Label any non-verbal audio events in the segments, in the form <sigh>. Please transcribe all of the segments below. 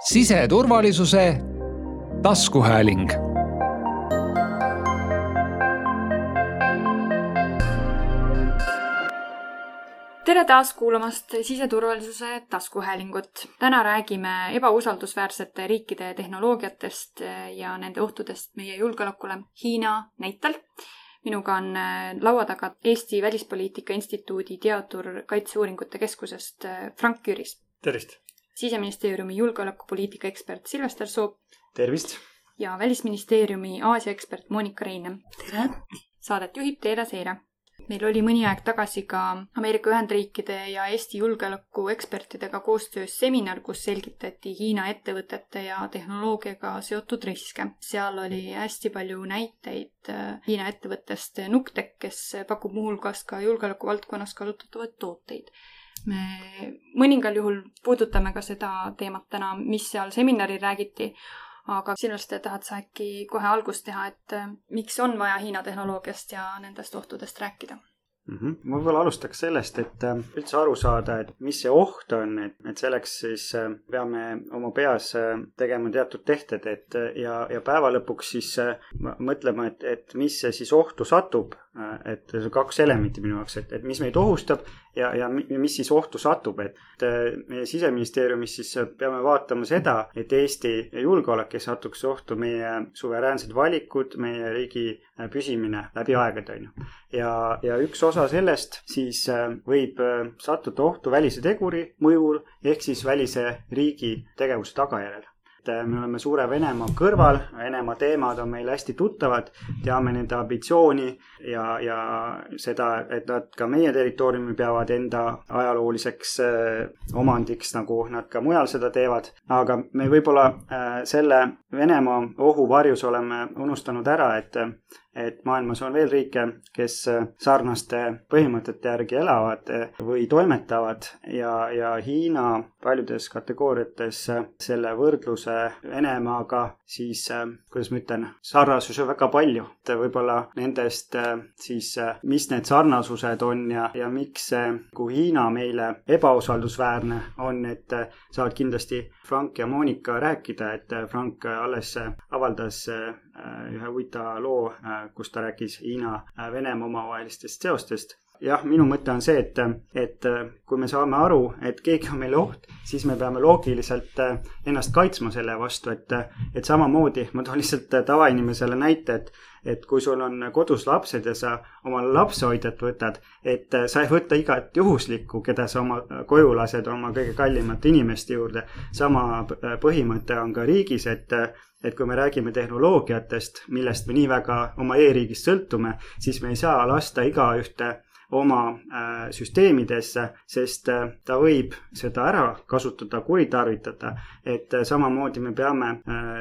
siseturvalisuse taskuhääling tere taas kuulamast siseturvalisuse taskuhäälingut. täna räägime ebausaldusväärsete riikide tehnoloogiatest ja nende ohtudest meie julgeolekule Hiina näitel. minuga on laua taga Eesti Välispoliitika Instituudi teadur Kaitseuuringute Keskusest Frank Jüris. tervist! Siseministeeriumi julgeolekupoliitika ekspert Silvester Soop. tervist! ja Välisministeeriumi Aasia ekspert Monika Reine. tere! Saadet juhib Teele Seire. meil oli mõni aeg tagasi ka Ameerika Ühendriikide ja Eesti julgeolekuekspertidega koostöös seminar, kus selgitati Hiina ettevõtete ja tehnoloogiaga seotud riske. seal oli hästi palju näiteid äh, Hiina ettevõttest Nuktek, kes pakub muuhulgas ka julgeoleku valdkonnas kasutatavaid tooteid me mõningal juhul puudutame ka seda teemat täna, mis seal seminaril räägiti, aga Silvester, tahad sa äkki kohe algust teha, et äh, miks on vaja Hiina tehnoloogiast ja nendest ohtudest rääkida? mm. -hmm. ma võib-olla alustaks sellest, et äh, üldse aru saada, et mis see oht on, et, et selleks siis äh, peame oma peas tegema teatud tehted, et ja, ja päeva lõpuks siis mõtlema, et, et mis see siis ohtu satub et see on kaks elementi minu jaoks, et, et mis meid ohustab ja, ja mis siis ohtu satub, et meie siseministeeriumis siis peame vaatama seda, et Eesti julgeolek ei satuks ohtu meie suveräänsed valikud, meie riigi püsimine läbi aegade, on ju. ja, ja üks osa sellest siis võib sattuda ohtu välise teguri mõjul ehk siis välise riigi tegevuse tagajärjel et äh, me oleme suure Venemaa kõrval, Venemaa teemad on meile hästi tuttavad, teame nende ambitsiooni ja, ja seda, et nad ka meie territooriumil peavad enda ajalooliseks äh, omandiks, nagu nad ka mujal seda teevad. aga me võib-olla äh, selle Venemaa ohu varjus oleme unustanud ära, et et maailmas on veel riike, kes sarnaste põhimõtete järgi elavad või toimetavad ja, ja Hiina paljudes kategooriates selle võrdluse Venemaaga siis, kuidas ma ütlen, sarnasusi on väga palju, et võib-olla nendest siis, mis need sarnasused on ja, ja miks kui Hiina meile ebausaldusväärne on, et saavad kindlasti Frank ja Monika rääkida, et Frank alles avaldas Äh, ühe huvitava loo, äh, kus ta rääkis Hiina-Venemaa äh, omavahelistest seostest jah, minu mõte on see, et, et kui me saame aru, et keegi on meile oht, siis me peame loogiliselt ennast kaitsma selle vastu, et, et samamoodi, ma toon lihtsalt tavainimesele näite, et, et kui sul on kodus lapsed ja sa omale lapsehoidjat võtad, et sa ei võta igat juhuslikku, keda sa oma koju lased oma kõige kallimate inimeste juurde. sama põhimõte on ka riigis, et et kui me räägime tehnoloogiatest, millest me nii väga oma e-riigist sõltume, siis me ei saa lasta igaühte oma äh, süsteemidesse, sest äh, ta võib seda ära kasutada, kuritarvitada. et äh, samamoodi me peame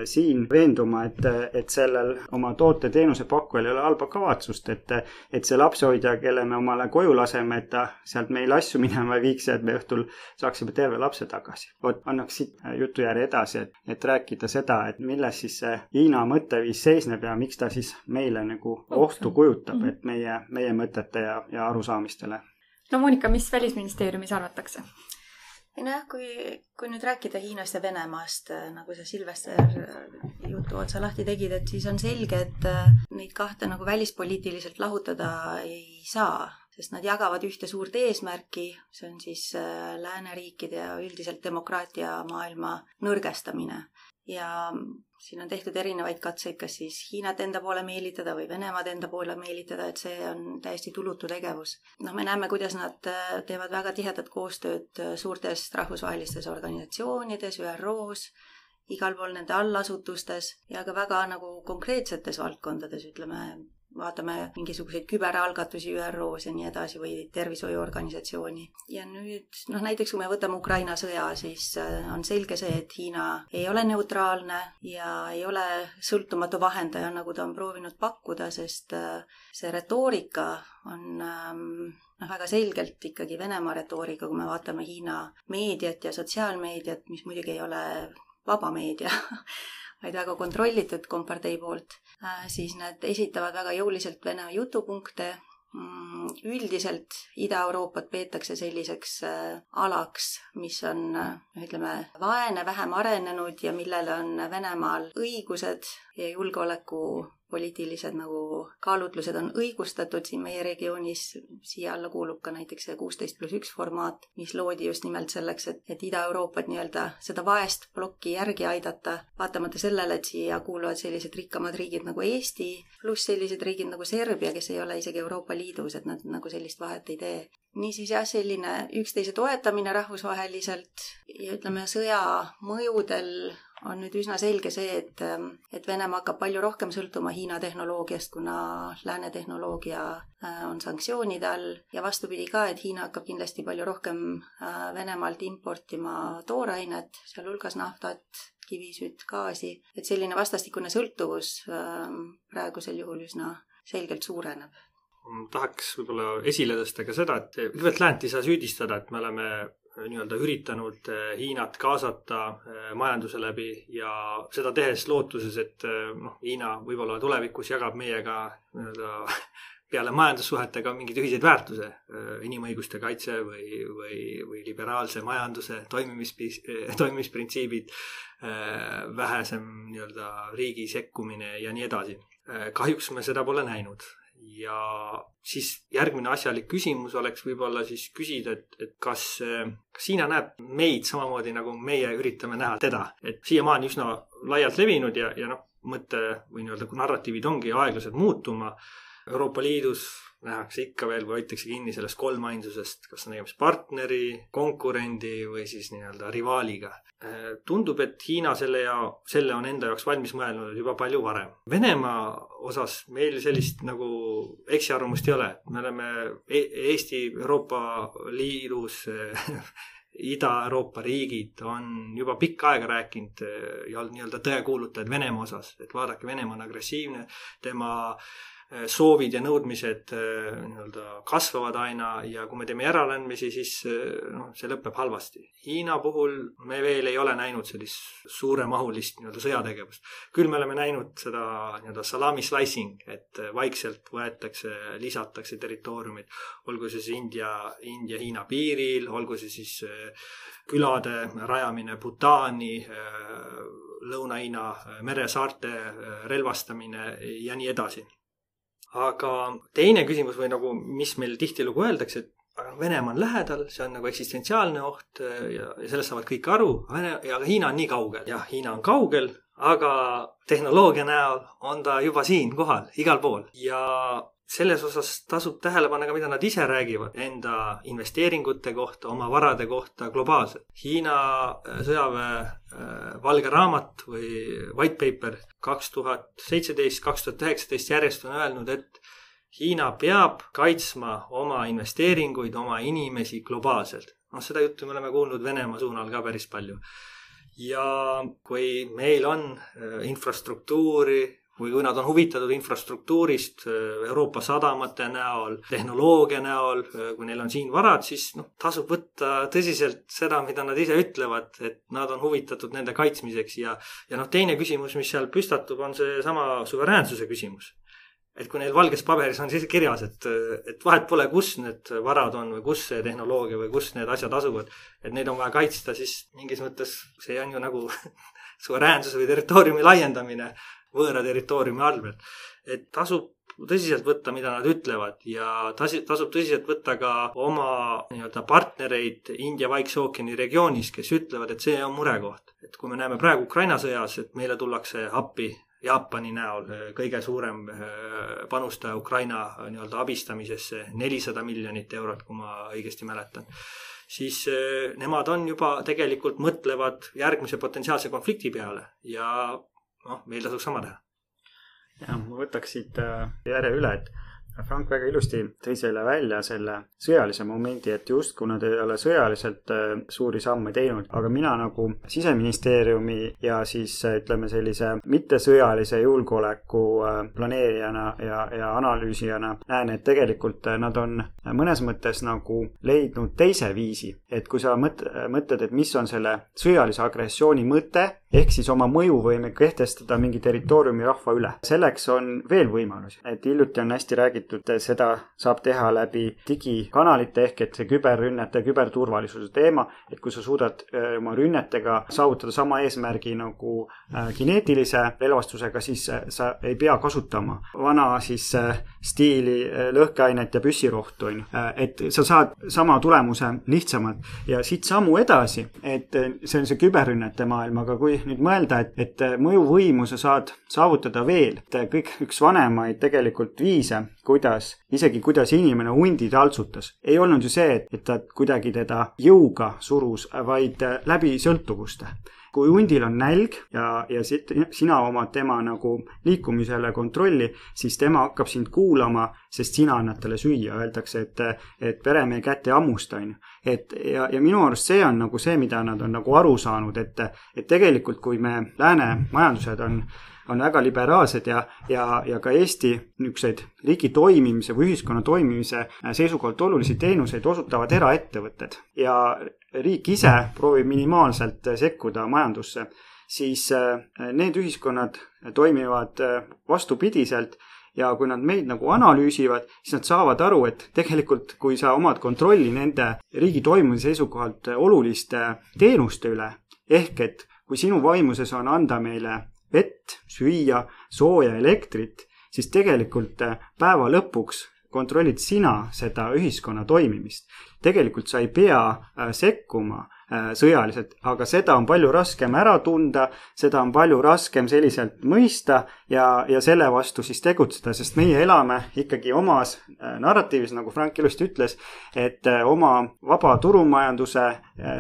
siin veenduma, et, et sellel oma toote-teenuse pakkujal ei ole halba kavatsust, et, et see lapsehoidja, kelle me omale koju laseme, et ta sealt meil asju <laughs> minema ei viiks et me õhtul saaksime terve lapse tagasi. vot annaks siit jutujärje edasi, et, et rääkida seda, et milles siis see Hiina mõtteviis seisneb ja miks ta siis meile nagu ohtu kujutab, et meie, meie mõtete ja, ja aru arusaamistele. no Monika, mis Välisministeeriumis arvatakse? ei nojah, kui, kui nüüd rääkida Hiinast ja Venemaast, äh, nagu sa Silvester äh, jutu otsa lahti tegid, et siis on selge, et äh, neid kahte nagu välispoliitiliselt lahutada ei saa, sest nad jagavad ühte suurt eesmärki, see on siis lääneriikide ja üldiselt demokraatia maailma nõrgestamine ja siin on tehtud erinevaid katseid, kas siis Hiinat enda poole meelitada või Venemaad enda poole meelitada, et see on täiesti tulutu tegevus. noh, me näeme, kuidas nad äh, teevad väga tihedat koostööd äh, suurtes rahvusvahelistes organisatsioonides, ÜRO-s, igal pool nende allasutustes ja ka väga nagu konkreetsetes valdkondades, ütleme, vaatame mingisuguseid küberalgatusi ÜRO-s ja nii edasi või tervishoiuorganisatsiooni. ja nüüd noh, näiteks kui me võtame Ukraina sõja, siis äh, on selge see, et Hiina ei ole neutraalne ja ei ole sõltumatu vahendaja, nagu ta on proovinud pakkuda, sest äh, see retoorika on ähm, noh, väga selgelt ikkagi Venemaa retoorika, kui me vaatame Hiina meediat ja sotsiaalmeediat, mis muidugi ei ole vaba meedia <laughs> vaid väga kontrollitud kompartei poolt, äh, siis nad esitavad väga jõuliselt Vene jutupunkte. Mm, üldiselt Ida-Euroopat peetakse selliseks äh, alaks, mis on ütleme, vaene, vähem arenenud ja millele on Venemaal õigused ja julgeoleku poliitilised nagu kaalutlused on õigustatud siin meie regioonis, siia alla kuulub ka näiteks see kuusteist pluss üks formaat, mis loodi just nimelt selleks, et, et Ida-Euroopat nii-öelda seda vaest plokki järgi aidata, vaatamata sellele, et siia kuuluvad sellised rikkamad riigid nagu Eesti, pluss sellised riigid nagu Serbia, kes ei ole isegi Euroopa Liidus, et nad nagu sellist vahet ei tee. Niisiis jah, selline üksteise toetamine rahvusvaheliselt ja ütleme, sõja mõjudel on nüüd üsna selge see, et, et Venemaa hakkab palju rohkem sõltuma Hiina tehnoloogiast, kuna lääne tehnoloogia äh, on sanktsioonide all. Ja vastupidi ka, et Hiina hakkab kindlasti palju rohkem äh, Venemaalt importima toorainet, sealhulgas naftat, kivisütt, gaasi, et selline vastastikune sõltuvus äh, praegusel juhul üsna selgelt suureneb. Tahaks võib-olla esile tõsta ka seda, et kõigepealt läänt ei saa süüdistada, et me oleme nii-öelda üritanud eh, Hiinat kaasata eh, majanduse läbi ja seda tehes lootuses, et eh, noh, Hiina võib-olla tulevikus jagab meiega nii-öelda <laughs> peale majandussuhetega mingeid ühiseid väärtuse, inimõiguste kaitse või, või, või liberaalse majanduse toimimis, toimimisprintsiibid, vähesem nii-öelda riigi sekkumine ja nii edasi. kahjuks me seda pole näinud ja siis järgmine asjalik küsimus oleks võib-olla siis küsida, et, et kas, kas Hiina näeb meid samamoodi, nagu meie üritame näha teda, et siiamaani üsna laialt levinud ja, ja noh, mõte või nii-öelda narratiivid ongi aeglaselt muutuma. Euroopa Liidus nähakse ikka veel või hoitakse kinni sellest kolmainsusest, kas on tegemist partneri, konkurendi või siis nii-öelda rivaaliga. Äh, tundub, et Hiina selle ja selle on enda jaoks valmis mõelnud juba palju varem. Venemaa osas meil sellist nagu eksiarvamust ei ole, me oleme e Eesti Euroopa Liidus <laughs> Ida-Euroopa riigid on juba pikka aega rääkinud ja olnud nii-öelda tõekuulutajad Venemaa osas, et vaadake, Venemaa on agressiivne, tema äh, Äh, soovid ja nõudmised äh, nii-öelda kasvavad aina ja kui me teeme järeleandmisi, siis äh, noh, see lõpeb halvasti. Hiina puhul me veel ei ole näinud sellist suuremahulist nii-öelda sõjategevust. küll me oleme näinud seda nii-öelda salami slicing, et vaikselt võetakse, lisatakse territooriumid, olgu see siis India, India-Hiina piiril, olgu see siis külade rajamine Bhutani, Lõuna-Hiina meresaarte relvastamine ja nii edasi aga teine küsimus või nagu, mis meil tihtilugu öeldakse, et Venemaa on lähedal, see on nagu eksistentsiaalne oht äh, ja, ja sellest saavad kõik aru, Vene ja Hiina on nii kaugel. jah, Hiina on kaugel, aga tehnoloogia näol on ta juba siin kohal, igal pool ja selles osas tasub tähele panna ka, mida nad ise räägivad enda investeeringute kohta, oma varade kohta globaalselt. Hiina äh, sõjaväe äh, valge raamat või white paper kaks tuhat seitseteist, kaks tuhat üheksateist järjest on öelnud, et Hiina peab kaitsma oma investeeringuid, oma inimesi globaalselt. noh, seda juttu me oleme kuulnud Venemaa suunal ka päris palju ja kui meil on äh, infrastruktuuri, kui nad on huvitatud infrastruktuurist äh, Euroopa sadamate näol, tehnoloogia näol, äh, kui neil on siin varad, siis noh, tasub võtta tõsiselt seda, mida nad ise ütlevad, et nad on huvitatud nende kaitsmiseks. Ja, ja noh, teine küsimus, mis seal püstatub, on seesama suveräänsuse küsimus. Et kui neil valges paberis on siis kirjas, et, et vahet pole, kus need varad on või kus see tehnoloogia või kus need asjad asuvad, et neid on vaja kaitsta, siis mingis mõttes see on ju nagu <laughs> suveräänsuse või territooriumi laiendamine võõra territooriumi arvel. et tasub tõsiselt võtta, mida nad ütlevad ja tasi-, tasub tõsiselt võtta ka oma nii-öelda partnereid India Vaikse ookeani regioonis, kes ütlevad, et see on murekoht. et kui me näeme praegu Ukraina sõjas, et meile tullakse appi Jaapani näol kõige suurem äh, panustaja Ukraina nii-öelda abistamisesse, nelisada miljonit eurot, kui ma õigesti mäletan siis nemad on juba tegelikult mõtlevad järgmise potentsiaalse konflikti peale ja noh, meil tasuks sama teha. jah, ma võtaks siit äh, järje üle, et Frank väga ilusti tõi selle välja, selle sõjalise momendi, et justkui nad ei ole sõjaliselt äh, suuri samme teinud, aga mina nagu siseministeeriumi ja siis äh, ütleme sellise mittesõjalise julgeoleku äh, planeerijana ja, ja analüüsijana näen, et tegelikult nad on mõnes mõttes nagu leidnud teise viisi, et kui sa mõt-, mõtled, et mis on selle sõjalise agressiooni mõte, ehk siis oma mõjuvõime kehtestada mingi territooriumi rahva üle. selleks on veel võimalusi, et hiljuti on hästi räägitud räägitud, seda saab teha läbi digikanalite ehk et see küberrünnete, küberturvalisuse teema, et kui sa suudad äh, oma rünnetega saavutada sama eesmärgi nagu äh, kineetilise relvastusega, siis äh, sa ei pea kasutama vana siis stiili lõhkeainet ja püssirohtu, on ju. et sa saad sama tulemuse lihtsamalt ja siit sammu edasi, et see on see küberrünnete maailm, aga kui nüüd mõelda, et, et mõjuvõimu sa saad saavutada veel, et kõik üks vanemaid tegelikult viise, kuidas, isegi kuidas inimene hundi taltsutas, ei olnud ju see, et, ta kuidagi teda jõuga surus, vaid läbi sõltuvuste. Kui hundil on nälg ja, ja siit, sina omad tema nagu liikumisele kontrolli, siis tema hakkab sind kuulama, sest sina annad talle süüa, öeldakse, et, et peremehe kätt ei hammusta, on ju. et ja, ja minu arust see on nagu see, mida nad on nagu aru saanud, et, et tegelikult, kui me lääne majandused on on väga liberaalsed ja, ja, ja ka Eesti niisuguseid riigi toimimise või ühiskonna toimimise seisukohalt olulisi teenuseid osutavad eraettevõtted. Ja riik ise proovib minimaalselt sekkuda majandusse, siis äh, need ühiskonnad toimivad äh, vastupidiselt ja kui nad meid nagu analüüsivad, siis nad saavad aru, et tegelikult, kui sa omad kontrolli nende riigi toimimise seisukohalt oluliste teenuste üle, ehk et kui sinu vaimuses on anda meile vett, süüa, sooja, elektrit, siis tegelikult äh, päeva lõpuks kontrollid sina seda ühiskonna toimimist. tegelikult sa ei pea äh, sekkuma sõjaliselt, aga seda on palju raskem ära tunda, seda on palju raskem selliselt mõista ja, ja selle vastu siis tegutseda, sest meie elame ikkagi omas äh, narratiivis, nagu Frank ilusti ütles, et äh, oma vaba turumajanduse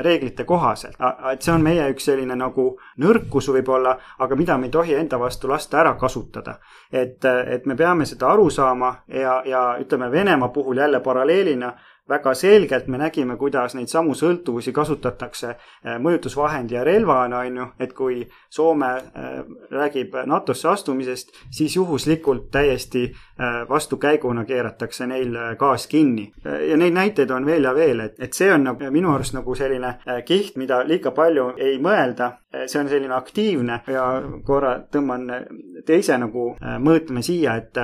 reeglite kohaselt. et see on meie üks selline nagu nõrkus võib-olla, aga mida me ei tohi enda vastu lasta ära kasutada. et, et me peame seda aru saama ja, ja ütleme Venemaa puhul jälle paralleelina väga selgelt me nägime, kuidas neid samu sõltuvusi kasutatakse äh, mõjutusvahendi ja relvana, on ju, et kui Soome äh, räägib NATO-sse astumisest, siis juhuslikult täiesti äh, vastukäiguna keeratakse neil gaas kinni. ja neid näiteid on veel ja veel, et, et see on nagu minu arust nagu selline kiht, mida liiga palju ei mõelda. see on selline aktiivne ja korra tõmban teise nagu mõõtme siia, et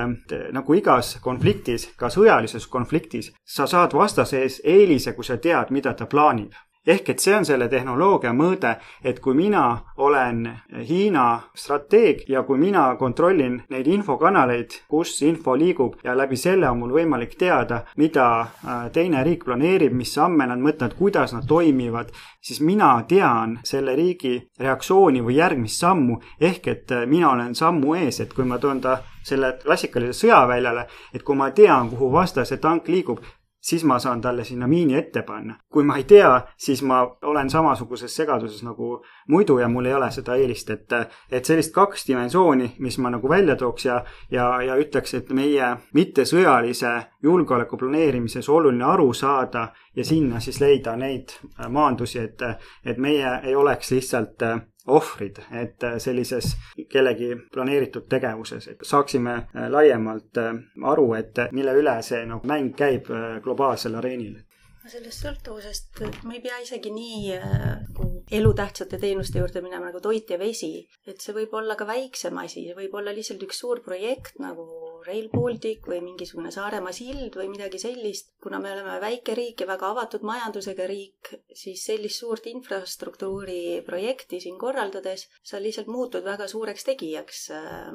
nagu igas konfliktis, ka sõjalises konfliktis, sa saad vastata vastase ees eelise, kui sa tead, mida ta plaanib. Ehk et see on selle tehnoloogia mõõde, et kui mina olen Hiina strateeg ja kui mina kontrollin neid infokanaleid, kus info liigub ja läbi selle on mul võimalik teada, mida äh, teine riik planeerib, mis samme nad mõtlevad, kuidas nad toimivad, siis mina tean selle riigi reaktsiooni või järgmist sammu, ehk et äh, mina olen sammu ees, et kui ma toon ta selle klassikalise sõjaväljale, et kui ma tean, kuhu vastase tank liigub, siis ma saan talle sinna miini ette panna. kui ma ei tea, siis ma olen samasuguses segaduses nagu muidu ja mul ei ole seda eelist, et, et sellist kaks dimensiooni, mis ma nagu välja tooks ja, ja, ja ütleks, et meie mittesõjalise julgeoleku planeerimises oluline aru saada ja sinna siis leida neid maandusi, et, et meie ei oleks lihtsalt ohvrid, et äh, sellises kellegi planeeritud tegevuses, et saaksime äh, laiemalt äh, aru, et mille üle see nagu mäng käib globaalsel areenil. Sellest sõltuvusest, ma ei pea isegi nii nagu elutähtsate teenuste juurde minema nagu toit ja vesi, et see võib olla ka väiksem asi, see võib olla lihtsalt üks suur projekt nagu Rail Baltic või mingisugune Saaremaa sild või midagi sellist. kuna me oleme väike riik ja väga avatud majandusega riik, siis sellist suurt infrastruktuuri projekti siin korraldades sa lihtsalt muutud väga suureks tegijaks äh,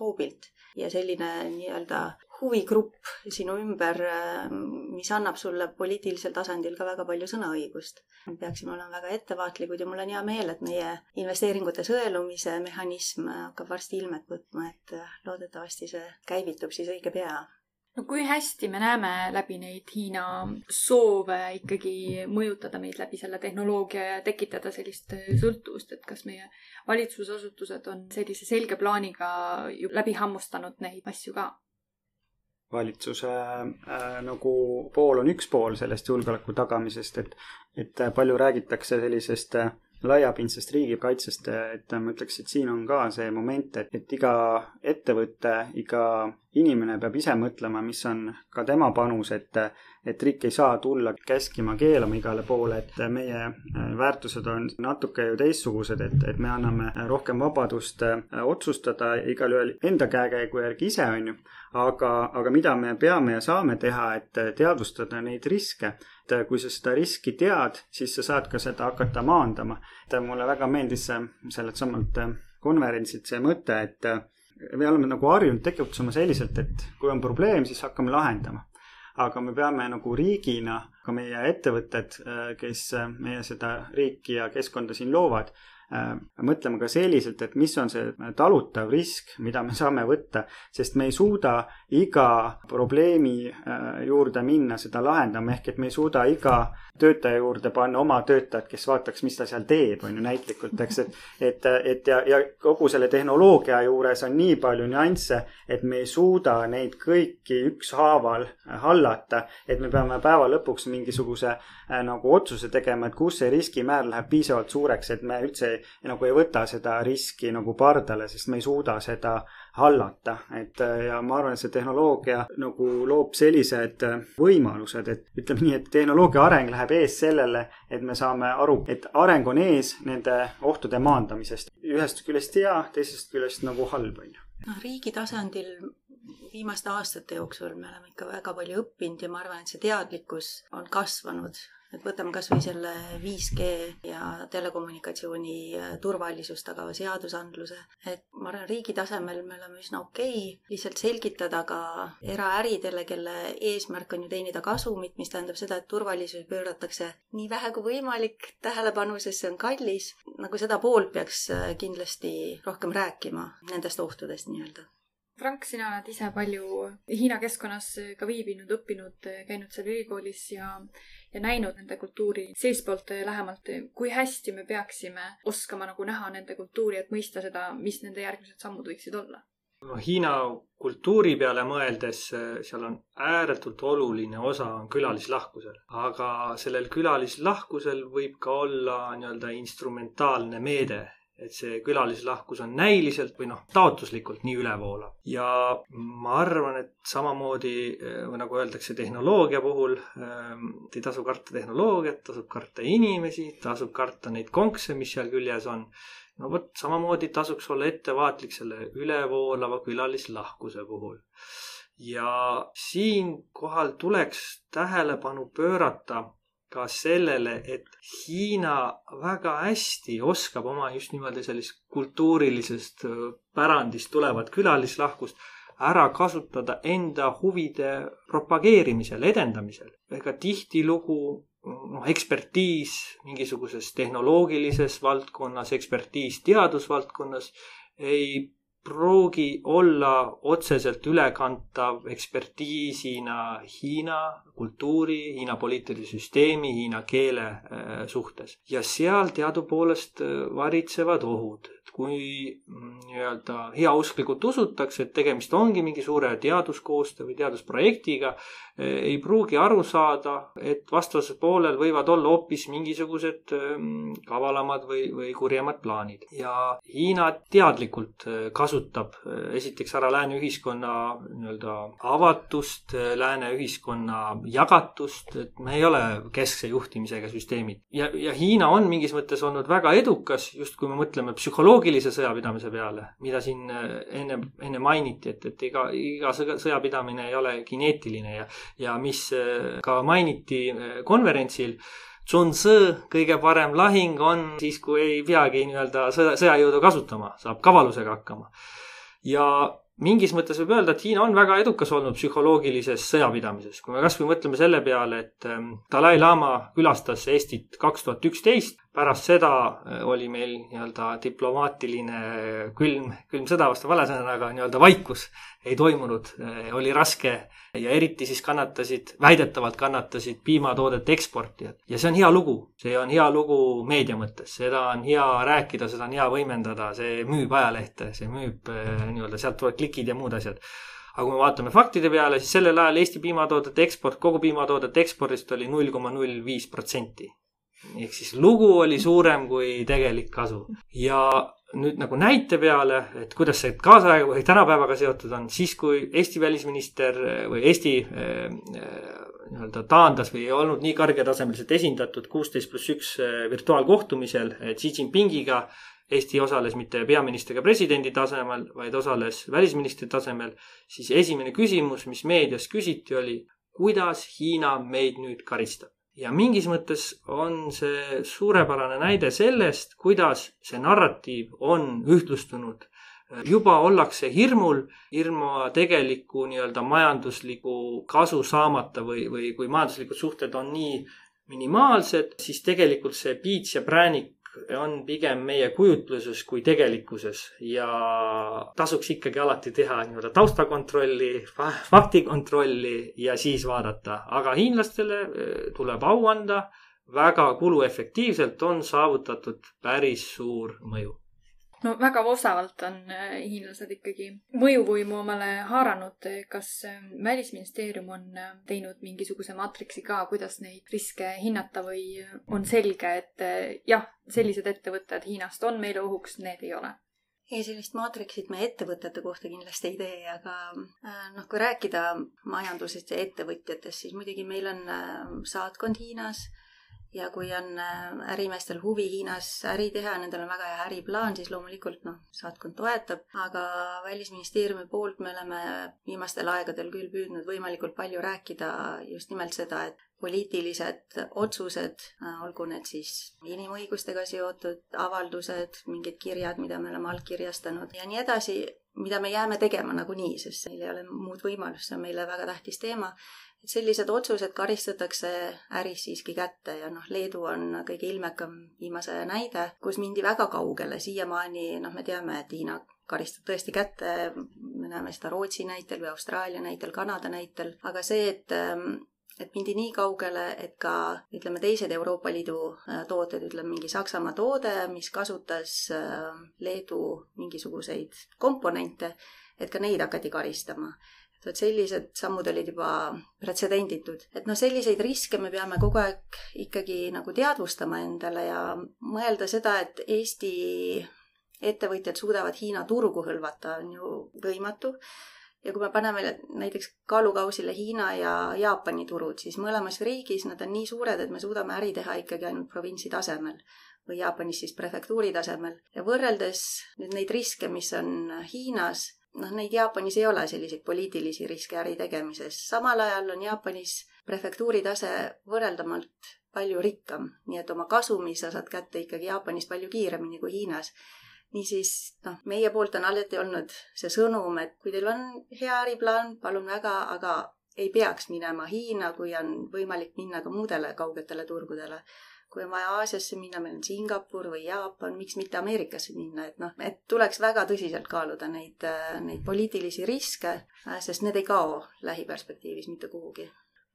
hoobilt ja selline nii-öelda huvigrupp sinu ümber, mis annab sulle poliitilisel tasandil ka väga palju sõnaõigust. peaksime olema väga ettevaatlikud ja mul on hea meel, et meie investeeringute sõelumise mehhanism hakkab varsti ilmet võtma, et loodetavasti see käivitub siis õige pea no kui hästi me näeme läbi neid Hiina soove ikkagi mõjutada meid läbi selle tehnoloogia ja tekitada sellist sõltuvust, et kas meie valitsusasutused on sellise selge plaaniga läbi hammustanud neid asju ka? Valitsuse äh, nagu pool on üks pool sellest julgeoleku tagamisest, et, et palju räägitakse sellisest äh, laiapindsest riigikaitsest, et ma ütleks, et siin on ka see moment, et, et iga ettevõte, iga inimene peab ise mõtlema, mis on ka tema panus, et, et riik ei saa tulla käskima, keelama igale poole, et meie äh, väärtused on natuke ju teistsugused, et, et me anname rohkem vabadust äh, otsustada igalühel enda käekäigu järgi ise, on ju. aga, aga mida me peame ja saame teha, et teadvustada neid riske et kui sa seda riski tead, siis sa saad ka seda hakata maandama. et mulle väga meeldis sellelt samalt konverentsilt see mõte, et me oleme nagu harjunud tegutsema selliselt, et kui on probleem, siis hakkame lahendama. aga me peame nagu riigina, ka meie ettevõtted, kes meie seda riiki ja keskkonda siin loovad, Äh, mõtlema ka selliselt, et mis on see talutav risk, mida me saame võtta, sest me ei suuda iga probleemi äh, juurde minna seda lahendama, ehk et me ei suuda iga töötaja juurde panna oma töötajat, kes vaataks, mis ta seal teeb, on ju näitlikult, eks, et, et, et ja, ja kogu selle tehnoloogia juures on nii palju nüansse, et me ei suuda neid kõiki ükshaaval hallata, et me peame päeva lõpuks mingisuguse äh, nagu otsuse tegema, et kus see riskimäär läheb piisavalt suureks, et me üldse nagu ei võta seda riski nagu pardale, sest me ei suuda seda hallata, et äh, ja ma arvan, et see tehnoloogia nagu loob sellised äh, võimalused, et ütleme nii, et tehnoloogia areng läheb ees sellele, et me saame aru, et areng on ees nende ohtude maandamisest. ühest küljest hea, teisest küljest nagu halb, on ju. noh, riigi tasandil viimaste aastate jooksul me oleme ikka väga palju õppinud ja ma arvan, et see teadlikkus on kasvanud et võtame kas või selle 5G ja telekommunikatsiooni äh, turvalisust tagava seadusandluse, et ma arvan, riigi tasemel me oleme üsna okei okay. lihtsalt selgitada ka eraäridele, kelle eesmärk on ju teenida kasumit, mis tähendab seda, et turvalisus pööratakse nii vähe kui võimalik tähelepanu, sest see on kallis. nagu seda poolt peaks äh, kindlasti rohkem rääkima, nendest ohtudest nii-öelda Frank, sina oled ise palju Hiina keskkonnas ka viibinud, õppinud, käinud seal ülikoolis ja ja näinud nende kultuuri seestpoolt lähemalt, kui hästi me peaksime oskama nagu näha nende kultuuri, et mõista seda, mis nende järgmised sammud võiksid olla? no Hiina kultuuri peale mõeldes, seal on ääretult oluline osa on külalislahkusel, aga sellel külalislahkusel võib ka olla nii-öelda instrumentaalne meede et see külalislahkus on näiliselt või noh, taotluslikult nii ülevoolav. ja ma arvan, et samamoodi või nagu öeldakse tehnoloogia puhul äh,, ei tasu karta tehnoloogiat, tasub karta inimesi, tasub karta neid konkse, mis seal küljes on. no vot, samamoodi tasuks olla ettevaatlik selle ülevoolava külalislahkuse puhul ja siinkohal tuleks tähelepanu pöörata ka sellele, et Hiina väga hästi oskab oma just niimoodi sellist kultuurilisest pärandist tulevat külalislahkust ära kasutada enda huvide propageerimisel, edendamisel. ega tihtilugu noh, ekspertiis mingisuguses tehnoloogilises valdkonnas, ekspertiis teadusvaldkonnas ei pruugi olla otseselt ülekantav ekspertiisina Hiina kultuuri, Hiina poliitilise süsteemi, hiina keele äh, suhtes. ja seal teadupoolest äh, varitsevad ohud, et kui mm, nii-öelda heausklikult usutakse, et tegemist ongi mingi suure teaduskoostöö või teadusprojektiga, äh, ei pruugi aru saada, et vastasel poolel võivad olla hoopis mingisugused ähm, kavalamad või, või kurjemad plaanid ja Hiina teadlikult kasutab esiteks ära lääne ühiskonna nii-öelda avatust, lääne ühiskonna jagatust, et me ei ole keskse juhtimisega süsteemid. ja, ja Hiina on mingis mõttes olnud väga edukas, just kui me mõtleme psühholoogilise sõjapidamise peale, mida siin äh, enne, enne mainiti, et, et iga, iga sõjapidamine ei ole kineetiline ja, ja mis äh, ka mainiti äh, konverentsil Tzu kõige parem lahing on siis, kui ei peagi nii-öelda sõja, sõjajõudu kasutama, saab kavalusega hakkama. ja mingis mõttes võib öelda, et Hiina on väga edukas olnud psühholoogilises sõjapidamises. kui me kasvõi mõtleme selle peale, et ähm, Dalai-laama külastas Eestit kaks tuhat üksteist, pärast seda äh, oli meil nii-öelda diplomaatiline külm, külm sõda vastu vale sõnaga, nii-öelda vaikus ei toimunud, äh, oli raske ja eriti siis kannatasid, väidetavalt kannatasid piimatoodete eksportijad. ja see on hea lugu, see on hea lugu meedia mõttes, seda on hea rääkida, seda on hea võimendada, see müüb ajalehte, see müüb äh, nii-öelda, sealt tulevad klikid ja muud asjad. Aga kui me vaatame faktide peale, siis sellel ajal Eesti piimatoodete eksport, kogu piimatoodete ekspordist oli null koma null viis protsenti ehk siis lugu oli suurem kui tegelik kasu ja nüüd nagu näite peale, et kuidas see kaasaega või tänapäevaga seotud on, siis kui Eesti välisminister või Eesti äh, nii-öelda taandas või ei olnud nii kõrgetasemeliselt esindatud kuusteist pluss üks virtuaalkohtumisel Xi Jinpingiga Eesti osales mitte peaministri ega presidendi tasemel, vaid osales välisministri tasemel, siis esimene küsimus, mis meedias küsiti, oli, kuidas Hiina meid nüüd karistab. Ja mingis mõttes on see suurepärane näide sellest, kuidas see narratiiv on ühtlustunud. juba ollakse hirmul, ilma tegeliku nii-öelda majandusliku kasu saamata või, või kui majanduslikud suhted on nii minimaalsed, siis tegelikult see piits ja präänik on pigem meie kujutluses kui tegelikkuses ja tasuks ikkagi alati teha nii-öelda taustakontrolli, faktikontrolli ja siis vaadata, aga hiinlastele eh, tuleb au anda, väga kuluefektiivselt on saavutatud päris suur mõju no väga osavalt on äh, hiinlased ikkagi mõjuvõimu omale haaranud. kas äh, välisministeerium on äh, teinud mingisuguse maatriksi ka, kuidas neid riske hinnata või on selge, et jah, sellised ettevõtted Hiinast on meile ohuks, need ei ole? ei, sellist maatriksit me ettevõtete kohta kindlasti ei tee, aga noh, kui rääkida majandusest ja ettevõtjatest, siis muidugi meil on saatkond Hiinas ja kui on äh, ärimeestel huvi Hiinas äri teha, nendel on väga hea äriplaan, siis loomulikult noh, saatkond toetab, aga Välisministeeriumi poolt me oleme viimastel aegadel küll püüdnud võimalikult palju rääkida just nimelt seda, et poliitilised otsused, äh, olgu need siis inimõigustega seotud avaldused, mingid kirjad, mida me oleme allkirjastanud ja nii edasi, mida me jääme tegema nagunii, sest meil ei ole muud võimalust, see on meile väga tähtis teema et sellised otsused karistatakse äris siiski kätte ja noh, Leedu on kõige ilmekam viimase näide, kus mindi väga kaugele, siiamaani noh, me teame, et Hiina karistab tõesti kätte, me näeme seda Rootsi näitel või Austraalia näitel, Kanada näitel, aga see, et et mindi nii kaugele, et ka ütleme, teised Euroopa Liidu äh, tooted, ütleme mingi Saksamaa toode, mis kasutas äh, Leedu mingisuguseid komponente, et ka neid hakati karistama et sellised sammud olid juba pretsedenditud. et noh, selliseid riske me peame kogu aeg ikkagi nagu teadvustama endale ja mõelda seda, et Eesti ettevõtjad suudavad Hiina turgu hõlvata, on ju võimatu. ja kui me paneme näiteks kaalukausile Hiina ja Jaapani turud, siis mõlemas riigis nad on nii suured, et me suudame äri teha ikkagi ainult provintsi tasemel või Jaapanis siis prefektuuri tasemel ja võrreldes nüüd neid riske, mis on Hiinas noh, neid Jaapanis ei ole, selliseid poliitilisi riske äri tegemises. samal ajal on Jaapanis prefektuuri tase võrreldamalt palju rikkam, nii et oma kasumi sa saad kätte ikkagi Jaapanis palju kiiremini kui Hiinas. niisiis, noh, meie poolt on alati olnud see sõnum, et kui teil on hea äriplaan, palun väga, aga ei peaks minema Hiina, kui on võimalik minna ka muudele kaugetele turgudele kui on vaja Aasiasse minna, meil on Singapur või Jaapan, miks mitte Ameerikasse minna, et noh, et tuleks väga tõsiselt kaaluda neid, neid poliitilisi riske, sest need ei kao lähiperspektiivis mitte kuhugi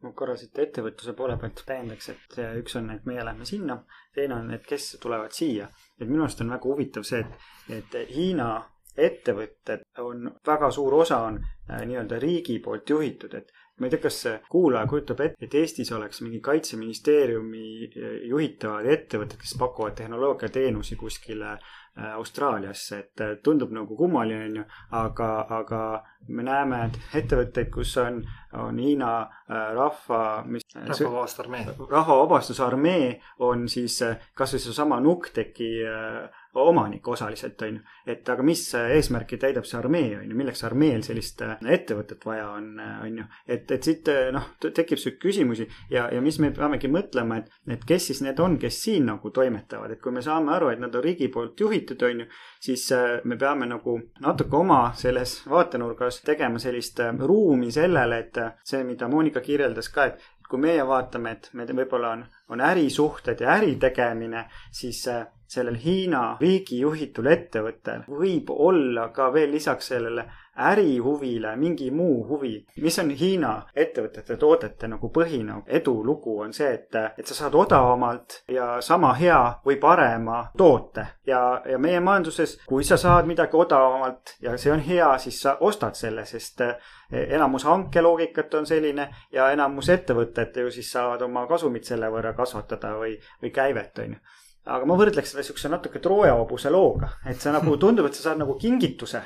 ma korra siit ettevõtluse poole pealt täiendaks, et üks on, et meie läheme sinna, teine on, et kes tulevad siia. et minu arust on väga huvitav see, et, et Hiina ettevõtted on, väga suur osa on äh, nii-öelda riigi poolt juhitud, et ma ei tea, kas kuulaja kujutab ette, et Eestis oleks mingi kaitseministeeriumi eh, juhitavad ettevõtted, kes pakuvad tehnoloogiateenusi kuskile eh, Austraaliasse, et eh, tundub nagu kummaline, onju, aga, aga me näeme, et ettevõtteid, kus on, on Hiina rahva, mis. rahvavabastusarmee. rahvavabastusarmee on siis kasvõi seesama Nukteki omanik osaliselt, on ju. et aga mis eesmärki täidab see armee, on ju, milleks armeel sellist äh, ettevõtet vaja on, äh, on ju. et, et siit äh, noh, tekib sihuke küsimusi ja, ja mis me peamegi mõtlema, et, et kes siis need on, kes siin nagu toimetavad, et kui me saame aru, et nad on riigi poolt juhitud, on ju, siis me peame nagu natuke oma selles vaatenurgas tegema sellist ruumi sellele, et see, mida Monika kirjeldas ka, et kui meie vaatame, et me võib-olla on, on ärisuhted ja äritegemine, siis sellel Hiina riigi juhitud ettevõttel võib olla ka veel lisaks sellele ärihuvile mingi muu huvi. mis on Hiina ettevõtete toodete nagu põhine edulugu, on see, et, et sa saad odavamalt ja sama hea või parema toote. ja, ja meie majanduses, kui sa saad midagi odavamalt ja see on hea, siis sa ostad selle, sest eh, enamus hankeloogikat on selline ja enamus ettevõtted ju siis saavad oma kasumit selle võrra kasvatada või, või käivet, on ju aga ma võrdleks seda siukse natuke Trooja hobuse looga, et see nagu tundub, et sa saad nagu kingituse.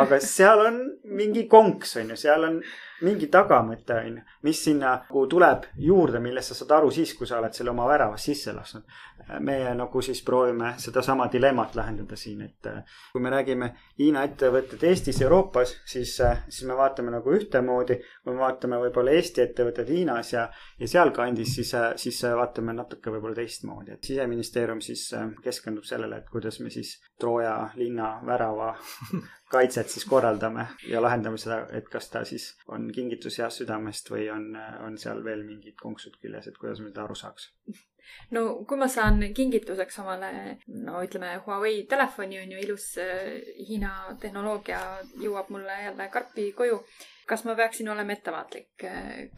aga seal on mingi konks, on ju, seal on mingi tagamõte, on ju, mis sinna nagu tuleb juurde, millest sa saad aru siis, kui sa oled selle oma väravast sisse lasknud. meie nagu siis proovime sedasama dilemmat lahendada siin, et äh, kui me räägime Hiina ettevõtted Eestis, Euroopas, siis, äh, siis me vaatame nagu ühtemoodi. kui me vaatame võib-olla Eesti ettevõtted Hiinas ja, ja sealkandis, siis, äh, siis vaatame natuke võib-olla teistmoodi, et siseministeerium siis keskendub sellele, et kuidas me siis Trooja linna värava <laughs> kaitset siis korraldame ja lahendame seda, et kas ta siis on kingitus heast südamest või on, on seal veel mingid konksud küljes, et kuidas me seda aru saaks? <laughs> no kui ma saan kingituseks omale, no ütleme, Huawei telefoni on ju ilus äh, Hiina tehnoloogia jõuab mulle jälle karpi koju. kas ma peaksin olema ettevaatlik,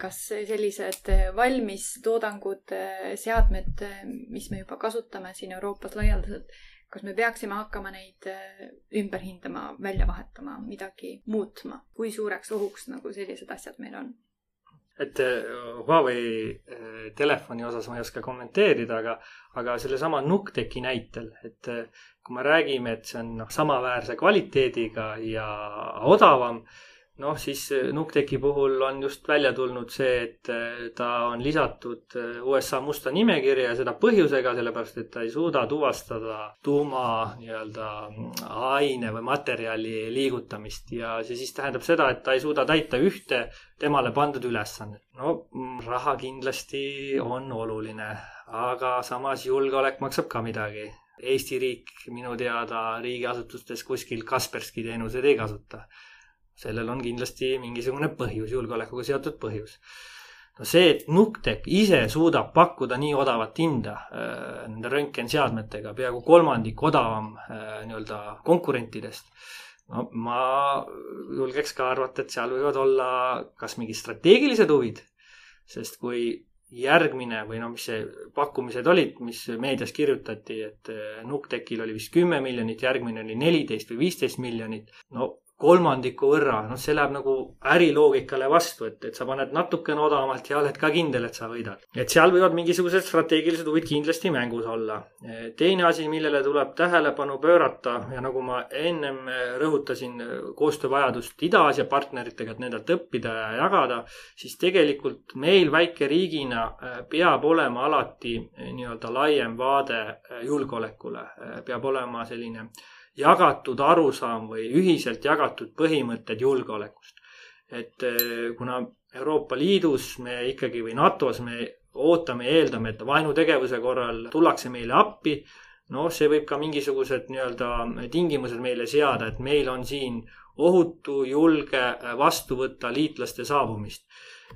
kas sellised valmis toodangud, seadmed, mis me juba kasutame siin Euroopas laialdaselt kas me peaksime hakkama neid äh, ümber hindama, välja vahetama, midagi muutma, kui suureks ohuks nagu sellised asjad meil on? et äh, Huawei äh, telefoni osas ma ei oska kommenteerida, aga, aga sellesama Nukteki näitel, et kui me räägime, et see on noh, samaväärse kvaliteediga ja odavam noh, siis eh, Nukteki puhul on just välja tulnud see, et eh, ta on lisatud eh, USA musta nimekirja ja seda põhjusega, sellepärast et ta ei suuda tuvastada tuuma nii-öelda aine või materjali liigutamist. Ja see siis tähendab seda, et ta ei suuda täita ühte temale pandud ülesannet. no mm, raha kindlasti on oluline, aga samas julgeolek maksab ka midagi. Eesti riik minu teada riigiasutustes kuskil Kaspersky teenuseid ei kasuta sellel on kindlasti mingisugune põhjus, julgeolekuga seotud põhjus. no see, et Nuktek ise suudab pakkuda nii odavat hinda äh, nende röntgenseadmetega, peaaegu kolmandik odavam äh, nii-öelda konkurentidest, no ma julgeks ka arvata, et seal võivad olla kas mingid strateegilised huvid, sest kui järgmine või no mis see pakkumised olid, mis meedias kirjutati, et äh, Nuktekil oli vist kümme miljonit, järgmine oli neliteist või viisteist miljonit. no kolmandiku võrra, noh, see läheb nagu äriloogikale vastu, et, et sa paned natukene odavamalt ja oled ka kindel, et sa võidad. et seal võivad mingisugused strateegilised huvid kindlasti mängus olla. teine asi, millele tuleb tähelepanu pöörata ja nagu ma ennem rõhutasin koostöövajadust Ida-Aasia partneritega, et nendelt õppida ja jagada, siis tegelikult meil väikeriigina peab olema alati nii-öelda laiem vaade julgeolekule, peab olema selline äh, jagatud arusaam või ühiselt jagatud põhimõtted julgeolekust. et eh, kuna Euroopa Liidus me ikkagi või NATO-s me ootame ja eeldame, et vaenutegevuse korral tullakse meile appi, noh, see võib ka mingisugused nii-öelda tingimused meile seada, et meil on siin ohutu, julge vastu võtta liitlaste saabumist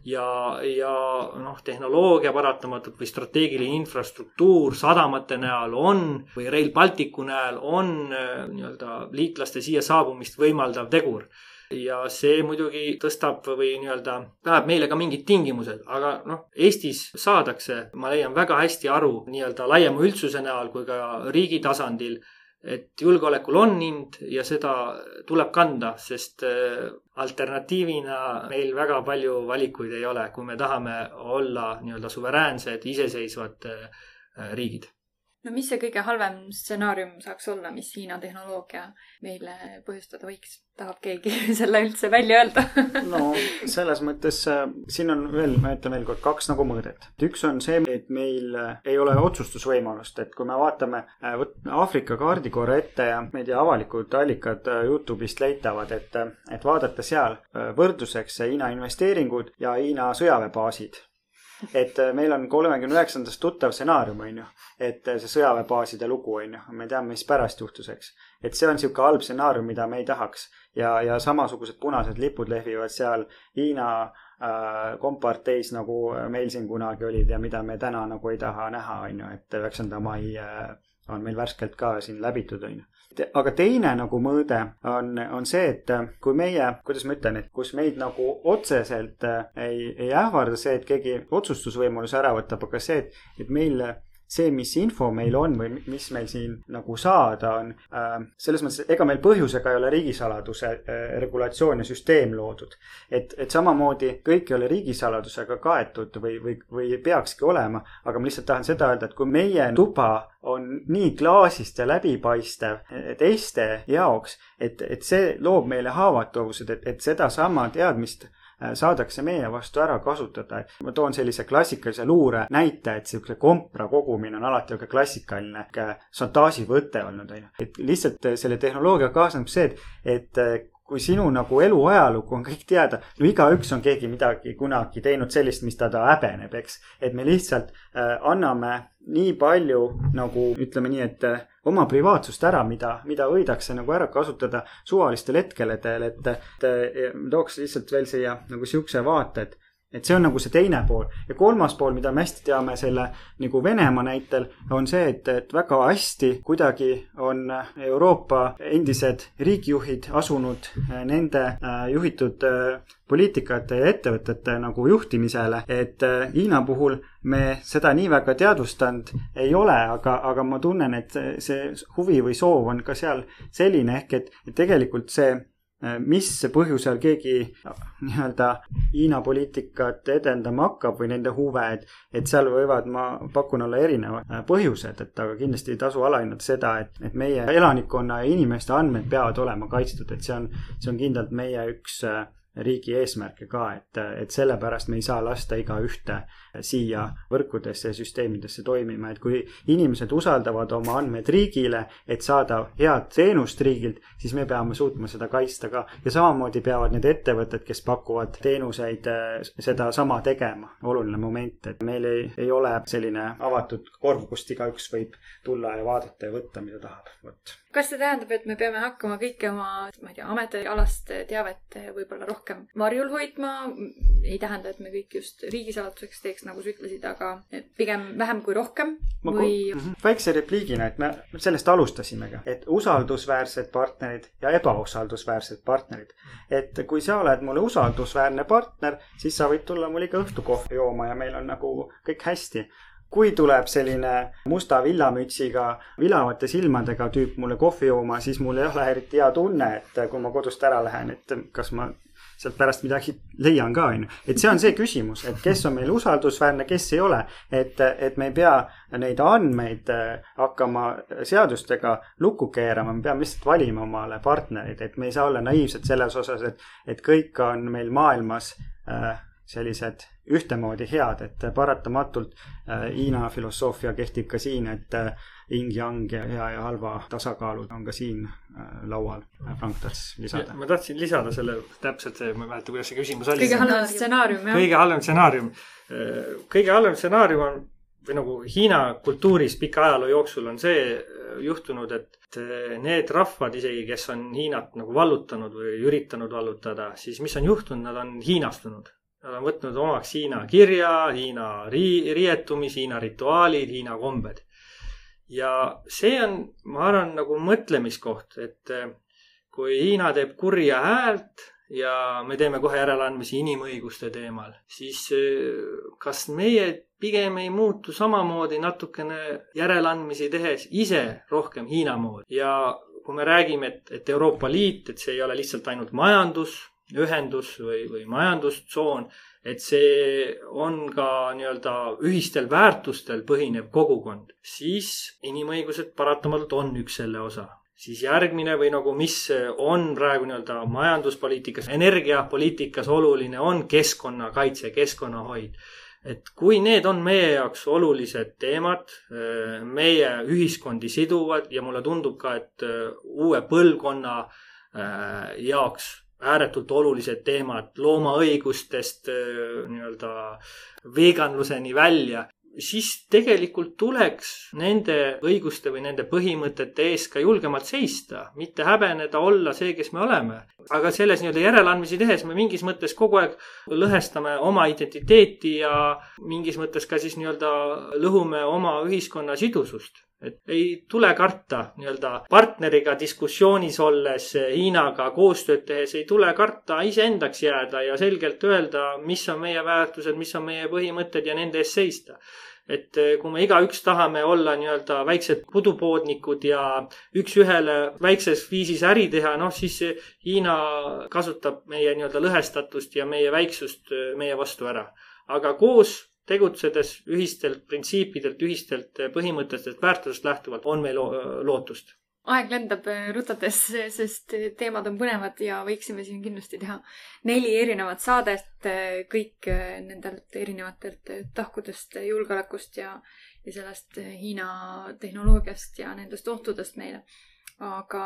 ja, ja noh, tehnoloogia paratamatult või strateegiline infrastruktuur sadamate näol on või Rail Balticu näol on äh, nii-öelda liitlaste siia saabumist võimaldav tegur. Ja see muidugi tõstab või nii-öelda läheb meile ka mingid tingimused, aga noh, Eestis saadakse, ma leian väga hästi aru nii-öelda laiema üldsuse näol kui ka riigi tasandil et julgeolekul on hind ja seda tuleb kanda, sest äh, alternatiivina meil väga palju valikuid ei ole, kui me tahame olla nii-öelda suveräänsed, iseseisvad äh, riigid no mis see kõige halvem stsenaarium saaks olla, mis Hiina tehnoloogia meile põhjustada võiks? tahab keegi <laughs> selle üldse välja öelda <laughs> no selles mõttes äh, siin on veel, ma ütlen veel kord, kaks nagu mõõdet. üks on see, et meil äh, ei ole otsustusvõimalust, et kui me vaatame, äh, võtame Aafrika kaardi korra ette ja ma ei tea, avalikud allikad Youtube'ist leitavad, et, et vaadata seal võrdluseks Hiina investeeringud ja Hiina sõjaväebaasid et äh, meil on kolmekümne üheksandast tuttav stsenaarium, on ju. et äh, see sõjaväebaaside lugu, on ju, me teame, mis pärast juhtus, eks. et see on niisugune halb stsenaarium, mida me ei tahaks. ja, ja samasugused punased lipud lehvivad seal Hiina komparteis, nagu meil siin kunagi olid ja mida me täna nagu ei taha näha, on ju, et üheksanda mai äh, on meil värskelt ka siin läbitud, on ju. Aga teine nagu mõõde on, on see, et kui meie, kuidas ma ütlen, et kus meid nagu otseselt ei, ei ähvarda see, et keegi otsustusvõimaluse ära võtab, aga see, et, et meil see, mis info meil on või mis meil siin nagu saada on äh,, selles mõttes, et ega meil põhjusega ei ole riigisaladuse äh, regulatsioon ja süsteem loodud. et, et samamoodi kõik ei ole riigisaladusega kaetud või, või, või peakski olema, aga ma lihtsalt tahan seda öelda, et kui meie tuba on nii klaasist ja läbipaistev teiste jaoks, et, et see loob meile haavatavused, et, et sedasama teadmist saadakse meie vastu ära kasutada. ma toon sellise klassikalise luure näite, et niisugune kompra kogumine on alati niisugune klassikaline šantaaživõte olnud, on ju. et lihtsalt äh, selle tehnoloogia kaasneb see, et, et äh, kui sinu nagu elu ajalugu on kõik teada, no igaüks on keegi midagi kunagi teinud sellist, mis ta häbeneb, eks. et me lihtsalt äh, anname nii palju nagu ütleme nii, et äh, oma privaatsust ära, mida, mida võidakse nagu ära kasutada suvalistel hetkedel, et, et tooks lihtsalt veel siia nagu sihukese vaate, et et see on nagu see teine pool. Ja kolmas pool, mida me hästi teame selle nagu Venemaa näitel, on see, et, et väga hästi kuidagi on Euroopa endised riigijuhid asunud äh, nende äh, juhitud äh, poliitikate ja ettevõtete nagu juhtimisele, et Hiina puhul me seda nii väga teadvustanud ei ole, aga, aga ma tunnen, et see huvi või soov on ka seal selline ehk et, et tegelikult see mis põhjusel keegi nii-öelda Hiina poliitikat edendama hakkab või nende huve, et, et seal võivad, ma pakun, olla erinevad äh, põhjused, et aga kindlasti ei tasu alahinnata seda, et, et meie elanikkonna ja inimeste andmed peavad olema kaitstud, et see on, see on kindlalt meie üks äh, riigi eesmärke ka, et, et sellepärast me ei saa lasta igaühte siia võrkudesse ja süsteemidesse toimima, et kui inimesed usaldavad oma andmeid riigile, et saada head teenust riigilt, siis me peame suutma seda kaitsta ka. ja samamoodi peavad need ettevõtted, kes pakuvad teenuseid, sedasama tegema. oluline moment, et meil ei, ei ole selline avatud korv, kust igaüks võib tulla ja vaadata ja võtta, mida tahab, vot kas see tähendab, et me peame hakkama kõike oma, ma ei tea, ametialast teavet võib-olla rohkem varjul hoidma? ei tähenda, et me kõik just riigisaladuseks teeks, nagu sa ütlesid, aga pigem vähem kui rohkem ma või? Mhm. väikse repliigina, et me sellest alustasimegi, et usaldusväärsed partnerid ja ebausaldusväärsed partnerid. et kui sa oled mulle usaldusväärne partner, siis sa võid tulla mul iga õhtu kohvi jooma ja meil on nagu kõik hästi kui tuleb selline musta villamütsiga, vilavate silmadega tüüp mulle kohvi jooma, siis mul ei ole eriti hea tunne, et kui ma kodust ära lähen, et kas ma sealt pärast midagi leian ka, on ju. et see on see küsimus, et kes on meil usaldusväärne, kes ei ole. et, et me ei pea neid andmeid äh, hakkama seadustega lukku keerama, me peame lihtsalt valima omale partnerid, et me ei saa olla naiivsed selles osas, et, et kõik on meil maailmas äh, sellised ühtemoodi head, et paratamatult äh, Hiina filosoofia kehtib ka siin, et äh, yin-yang ja hea ja halva tasakaalud on ka siin äh, laual. Frank tahtis lisada. ma tahtsin lisada selle täpselt, ma ei mäleta, kuidas see küsimus oli. kõige halvem stsenaarium, jah. kõige halvem stsenaarium. kõige halvem stsenaarium on või nagu Hiina kultuuris pika ajaloo jooksul on see juhtunud, et need rahvad isegi, kes on Hiinat nagu vallutanud või üritanud vallutada, siis mis on juhtunud, nad on hiinastunud Nad on võtnud omaks Hiina kirja, Hiina ri-, rietumis, Hiina rituaalid, Hiina kombed. Ja see on, ma arvan, nagu mõtlemiskoht, et eh, kui Hiina teeb kurja häält ja me teeme kohe järeleandmisi inimõiguste teemal, siis eh, kas meie pigem ei muutu samamoodi natukene järeleandmisi tehes ise rohkem Hiina moodi? Ja kui me räägime, et, et Euroopa Liit, et see ei ole lihtsalt ainult majandus, ühendus või, või majandustsoon, et see on ka nii-öelda ühistel väärtustel põhinev kogukond, siis inimõigused paratamatult on üks selle osa siis järgmine või nagu, mis on praegu nii-öelda majanduspoliitikas, energiapoliitikas oluline, on keskkonnakaitse, keskkonnahoid. et kui need on meie jaoks olulised teemad, meie ühiskondi siduvad ja mulle tundub ka, et uue põlvkonna jaoks ääretult olulised teemad loomaõigustest äh, nii-öelda veganluseni välja, siis tegelikult tuleks nende õiguste või nende põhimõtete eest ka julgemalt seista, mitte häbeneda olla see, kes me oleme. Aga selles nii-öelda järeleandmisi tehes me mingis mõttes kogu aeg lõhestame oma identiteeti ja mingis mõttes ka siis nii-öelda lõhume oma ühiskonna sidusust. Et ei tule karta nii-öelda partneriga diskussioonis olles, Hiinaga koostööd tehes, ei tule karta iseendaks jääda ja selgelt öelda, mis on meie väärtused, mis on meie põhimõtted ja nende eest seista et eh, kui me igaüks tahame olla nii-öelda väiksed pudupoodnikud ja üks-ühele väikses viisis äri teha, noh siis Hiina kasutab meie nii-öelda lõhestatust ja meie väiksust eh, meie vastu ära. aga koos tegutsedes ühistelt printsiipidelt, ühistelt põhimõtetest, väärtusest lähtuvalt on meil lootust. Aeg lendab äh, rutates, sest teemad on põnevad ja võiksime siin kindlasti teha neli erinevat saadet, äh, kõik äh, nendelt erinevatelt tahkudest julgeolekust ja, ja sellest Hiina tehnoloogiast ja nendest ohtudest meile. aga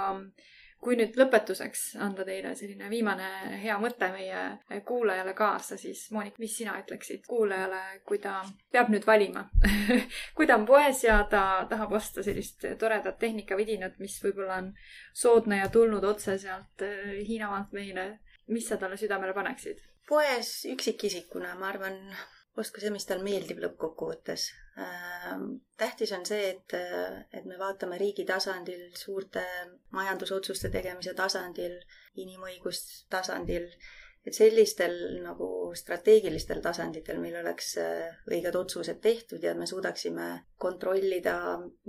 kui nüüd lõpetuseks anda teile selline viimane hea mõte meie kuulajale kaasa, siis Monika, mis sina ütleksid kuulajale, kui ta peab nüüd valima <laughs> kui ta on poes ja ta tahab osta sellist toredat tehnikavidinat, mis võib-olla on soodne ja tulnud otse sealt äh, Hiina maalt meile, mis sa talle südamele paneksid? poes üksikisikuna, ma arvan, ostku see, mis tal meeldib lõppkokkuvõttes. Ähm, tähtis on see, et, et me vaatame riigi tasandil, suurte majandusotsuste tegemise tasandil, inimõiguste tasandil, et sellistel nagu strateegilistel tasanditel meil oleks äh, õiged otsused tehtud ja me suudaksime kontrollida,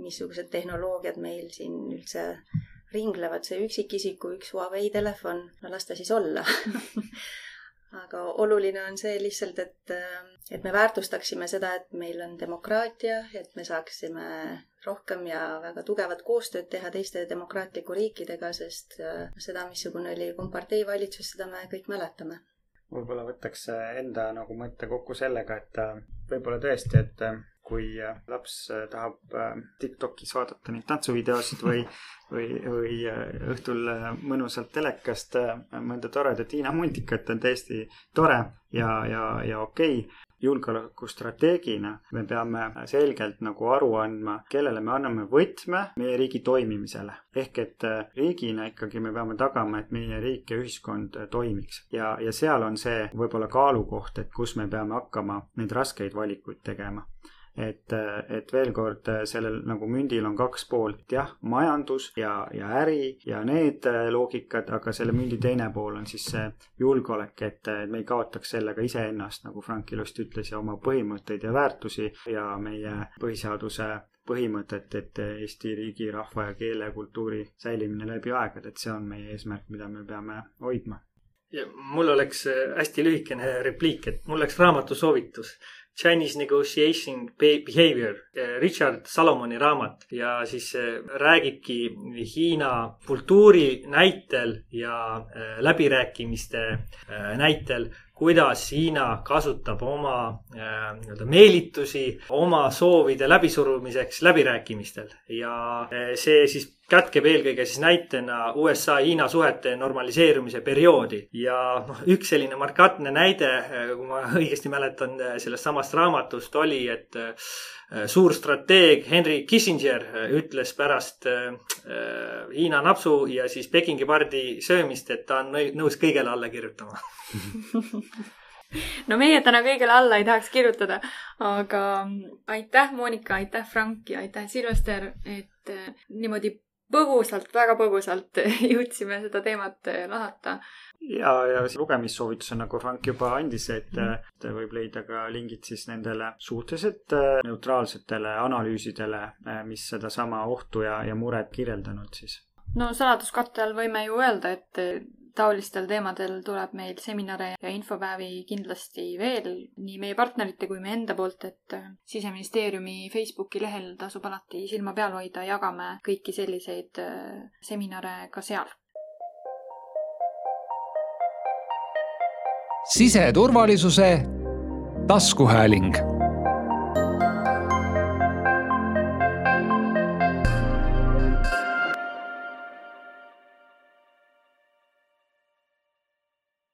missugused tehnoloogiad meil siin üldse ringlevad, see üksikisiku üks Huawei telefon, no las ta siis olla <laughs> aga oluline on see lihtsalt, et, et me väärtustaksime seda, et meil on demokraatia, et me saaksime rohkem ja väga tugevat koostööd teha teiste demokraatliku riikidega, sest äh, seda, missugune oli kompartei valitsus, seda me kõik mäletame. võib-olla võtaks enda nagu mõtte kokku sellega, et äh, võib-olla tõesti, et äh, kui laps tahab Tiktokis vaadata neid tantsuvideosid või, või, või õhtul mõnusalt telekast mõnda toredat Hiina multikat, on täiesti tore ja, ja, ja okei. Okay julgeolekustrateegina me peame selgelt nagu aru andma, kellele me anname võtme meie riigi toimimisele. ehk et riigina ikkagi me peame tagama, et meie riik ja ühiskond toimiks. Ja, ja seal on see võib-olla kaalukoht, et kus me peame hakkama neid raskeid valikuid tegema et, et veel kord, sellel nagu mündil on kaks poolt, jah, majandus ja, ja äri ja need loogikad, aga selle mündi teine pool on siis see julgeolek, et me ei kaotaks sellega iseennast, nagu Frank ilusti ütles, ja oma põhimõtteid ja väärtusi ja meie põhiseaduse põhimõtet, et Eesti riigi, rahva ja keele ja kultuuri säilimine läbi aegade, et see on meie eesmärk, mida me peame hoidma. mul oleks hästi lühikene repliik, et mul oleks raamatu soovitus Chinese Negotiation Behavior, eh, Richard Salomoni raamat. Ja siis räägibki Hiina kultuuri näitel ja eh, läbirääkimiste eh, näitel, kuidas Hiina kasutab oma nii-öelda meelitusi oma soovide läbisurumiseks läbirääkimistel. Ja see siis kätkeb eelkõige siis näitena USA-Hiina suhete normaliseerumise perioodi. ja noh, üks selline markantne näide, kui ma <laughs> õigesti mäletan sellest samast raamatust, oli, et äh, suur strateeg Henry Kissinger ütles pärast äh, Hiina napsu ja siis Pekingi pardi söömist, et ta on nõus kõigele alla kirjutama <laughs> no meie täna kõigele alla ei tahaks kirjutada, aga aitäh, Monika, aitäh, Frank ja aitäh, Silvester, et äh, niimoodi põgusalt, väga põgusalt <laughs> jõudsime seda teemat eh, lahata. ja, ja lugemissoovituse nagu Frank juba andis, et mm. võib leida ka lingid siis nendele suhteliselt eh, neutraalsetele analüüsidele, mis sedasama ohtu ja, ja muret kirjeldanud siis. no saladuskatte all võime ju öelda, et taolistel teemadel tuleb meil seminare ja infopäevi kindlasti veel nii meie partnerite kui meie enda poolt, et äh, siseministeeriumi Facebooki lehel tasub alati silma peal hoida, jagame kõiki selliseid äh, seminare ka seal. siseturvalisuse taskuhääling